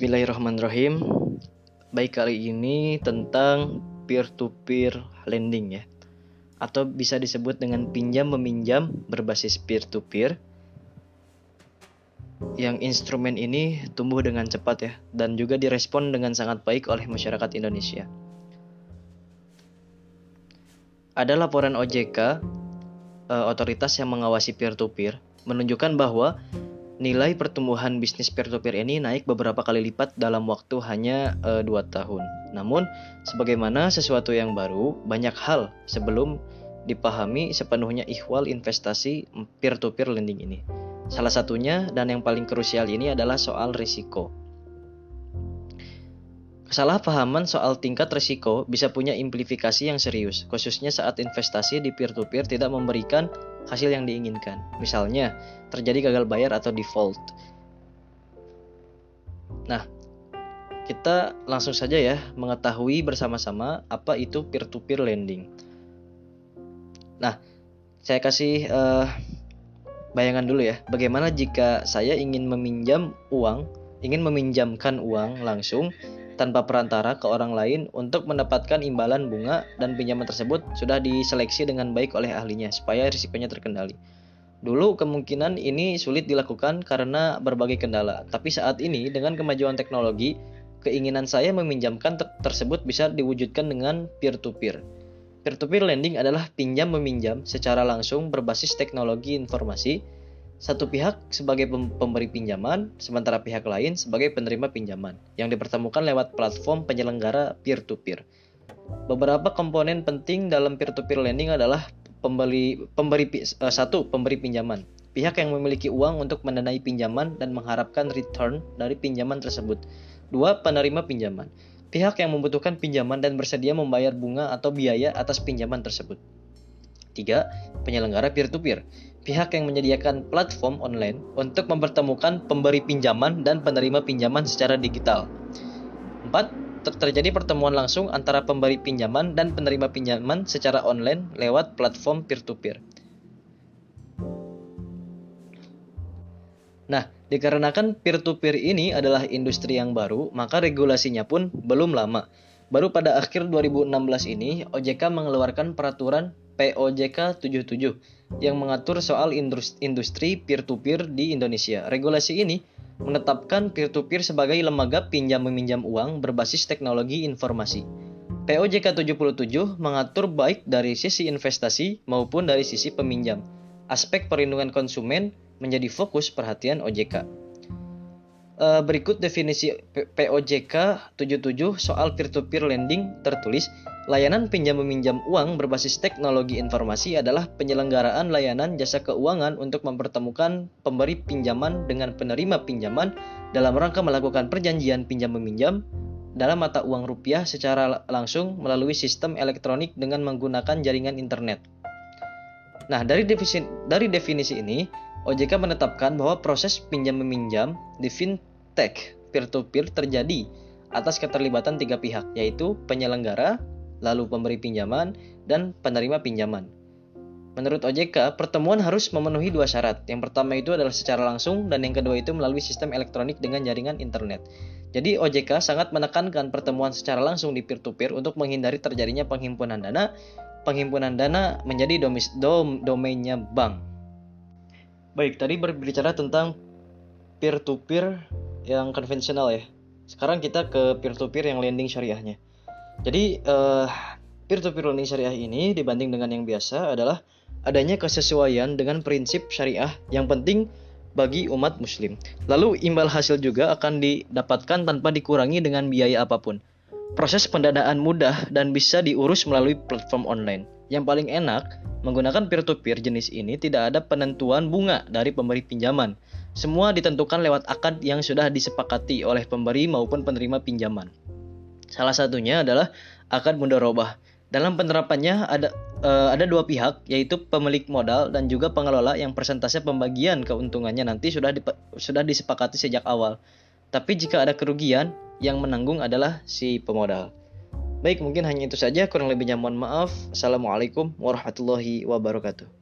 Bismillahirrahmanirrahim. Baik kali ini tentang peer-to-peer lending ya. Atau bisa disebut dengan pinjam meminjam berbasis peer-to-peer. Yang instrumen ini tumbuh dengan cepat ya dan juga direspon dengan sangat baik oleh masyarakat Indonesia. Ada laporan OJK eh, otoritas yang mengawasi peer-to-peer menunjukkan bahwa nilai pertumbuhan bisnis peer-to-peer ini naik beberapa kali lipat dalam waktu hanya uh, eh, 2 tahun. Namun, sebagaimana sesuatu yang baru, banyak hal sebelum dipahami sepenuhnya ihwal investasi peer-to-peer lending ini. Salah satunya dan yang paling krusial ini adalah soal risiko. Kesalahpahaman soal tingkat risiko bisa punya implikasi yang serius, khususnya saat investasi di peer-to-peer tidak memberikan hasil yang diinginkan. Misalnya, terjadi gagal bayar atau default. Nah, kita langsung saja ya mengetahui bersama-sama apa itu peer-to-peer lending. Nah, saya kasih uh, bayangan dulu ya, bagaimana jika saya ingin meminjam uang, ingin meminjamkan uang langsung tanpa perantara ke orang lain untuk mendapatkan imbalan bunga dan pinjaman tersebut sudah diseleksi dengan baik oleh ahlinya supaya risikonya terkendali. Dulu kemungkinan ini sulit dilakukan karena berbagai kendala, tapi saat ini dengan kemajuan teknologi, keinginan saya meminjamkan ter tersebut bisa diwujudkan dengan peer-to-peer. Peer-to-peer lending adalah pinjam meminjam secara langsung berbasis teknologi informasi satu pihak sebagai pemberi pinjaman, sementara pihak lain sebagai penerima pinjaman, yang dipertemukan lewat platform penyelenggara peer-to-peer. Beberapa komponen penting dalam peer-to-peer lending adalah pembeli, pemberi uh, satu pemberi pinjaman, pihak yang memiliki uang untuk mendanai pinjaman dan mengharapkan return dari pinjaman tersebut. Dua, penerima pinjaman, pihak yang membutuhkan pinjaman dan bersedia membayar bunga atau biaya atas pinjaman tersebut. Tiga, penyelenggara peer-to-peer, pihak yang menyediakan platform online untuk mempertemukan pemberi pinjaman dan penerima pinjaman secara digital. 4. Terjadi pertemuan langsung antara pemberi pinjaman dan penerima pinjaman secara online lewat platform peer-to-peer. Nah, dikarenakan peer-to-peer ini adalah industri yang baru, maka regulasinya pun belum lama. Baru pada akhir 2016 ini, OJK mengeluarkan peraturan POJK 77 yang mengatur soal industri peer-to-peer di Indonesia. Regulasi ini menetapkan peer-to-peer sebagai lembaga pinjam meminjam uang berbasis teknologi informasi. POJK 77 mengatur baik dari sisi investasi maupun dari sisi peminjam. Aspek perlindungan konsumen menjadi fokus perhatian OJK. Eh, berikut definisi POJK 77 soal peer-to-peer lending tertulis Layanan pinjam meminjam uang berbasis teknologi informasi adalah penyelenggaraan layanan jasa keuangan untuk mempertemukan pemberi pinjaman dengan penerima pinjaman dalam rangka melakukan perjanjian pinjam meminjam dalam mata uang rupiah secara langsung melalui sistem elektronik dengan menggunakan jaringan internet. Nah, dari definisi, dari definisi ini, OJK menetapkan bahwa proses pinjam meminjam di fintech peer-to-peer terjadi atas keterlibatan tiga pihak, yaitu penyelenggara, lalu pemberi pinjaman, dan penerima pinjaman. Menurut OJK, pertemuan harus memenuhi dua syarat. Yang pertama itu adalah secara langsung dan yang kedua itu melalui sistem elektronik dengan jaringan internet. Jadi OJK sangat menekankan pertemuan secara langsung di peer-to-peer untuk menghindari terjadinya penghimpunan dana. Penghimpunan dana menjadi domis, dom, domainnya bank. Baik, tadi berbicara tentang peer-to-peer yang konvensional ya. Sekarang kita ke peer-to-peer yang lending syariahnya. Jadi uh, peer-to-peer lending syariah ini dibanding dengan yang biasa adalah adanya kesesuaian dengan prinsip syariah yang penting bagi umat muslim. Lalu imbal hasil juga akan didapatkan tanpa dikurangi dengan biaya apa pun. Proses pendanaan mudah dan bisa diurus melalui platform online. Yang paling enak, menggunakan peer-to-peer jenis ini tidak ada penentuan bunga dari pemberi pinjaman. Semua ditentukan lewat akad yang sudah disepakati oleh pemberi maupun penerima pinjaman. Salah satunya adalah akad mudharabah. Dalam penerapannya ada uh, ada dua pihak yaitu pemilik modal dan juga pengelola yang persentase pembagian keuntungannya nanti sudah di, sudah disepakati sejak awal. Tapi jika ada kerugian, yang menanggung adalah si pemodal. Baik, mungkin hanya itu saja. Kurang lebihnya mohon maaf. Assalamualaikum warahmatullahi wabarakatuh.